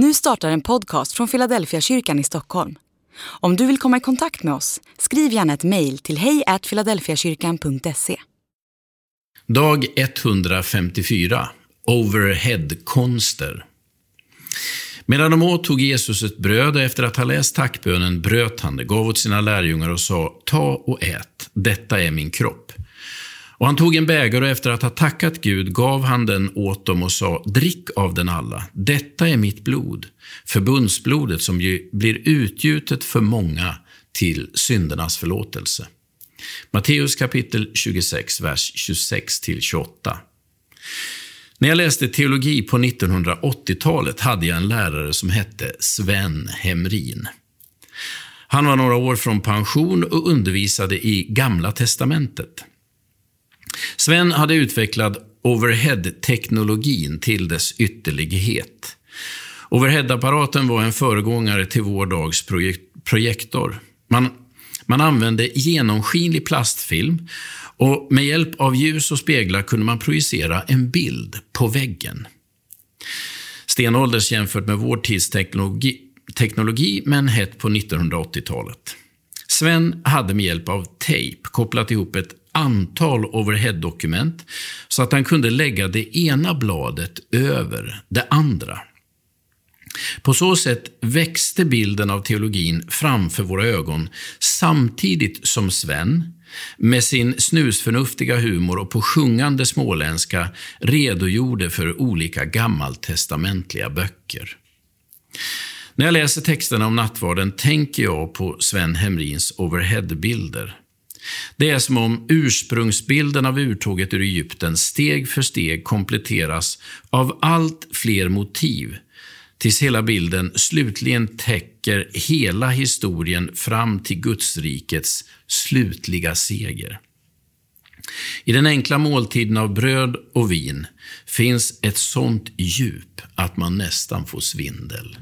Nu startar en podcast från Philadelphia kyrkan i Stockholm. Om du vill komma i kontakt med oss, skriv gärna ett mejl till hejfiladelfiakyrkan.se. Dag 154 Overhead-konster Medan de åt tog Jesus ett bröd och efter att ha läst tackbönen bröt han det, gav åt sina lärjungar och sa Ta och ät, detta är min kropp. Och han tog en bägare och efter att ha tackat Gud gav han den åt dem och sa, drick av den alla. Detta är mitt blod, förbundsblodet som blir utgjutet för många till syndernas förlåtelse. Matteus kapitel 26, vers 26-28. När jag läste teologi på 1980-talet hade jag en lärare som hette Sven Hemrin. Han var några år från pension och undervisade i Gamla testamentet. Sven hade utvecklat overhead-teknologin till dess ytterlighet. Overhead-apparaten var en föregångare till vår dags projektor. Man, man använde genomskinlig plastfilm och med hjälp av ljus och speglar kunde man projicera en bild på väggen. Stenålders jämfört med vår tids teknologi, teknologi men hett på 1980-talet. Sven hade med hjälp av tejp kopplat ihop ett antal overhead-dokument så att han kunde lägga det ena bladet över det andra. På så sätt växte bilden av teologin framför våra ögon samtidigt som Sven, med sin snusförnuftiga humor och på sjungande småländska redogjorde för olika gammaltestamentliga böcker. När jag läser texterna om nattvarden tänker jag på Sven Hemrins overheadbilder. Det är som om ursprungsbilden av urtåget ur Egypten steg för steg kompletteras av allt fler motiv tills hela bilden slutligen täcker hela historien fram till Gudsrikets slutliga seger. I den enkla måltiden av bröd och vin finns ett sånt djup att man nästan får svindel.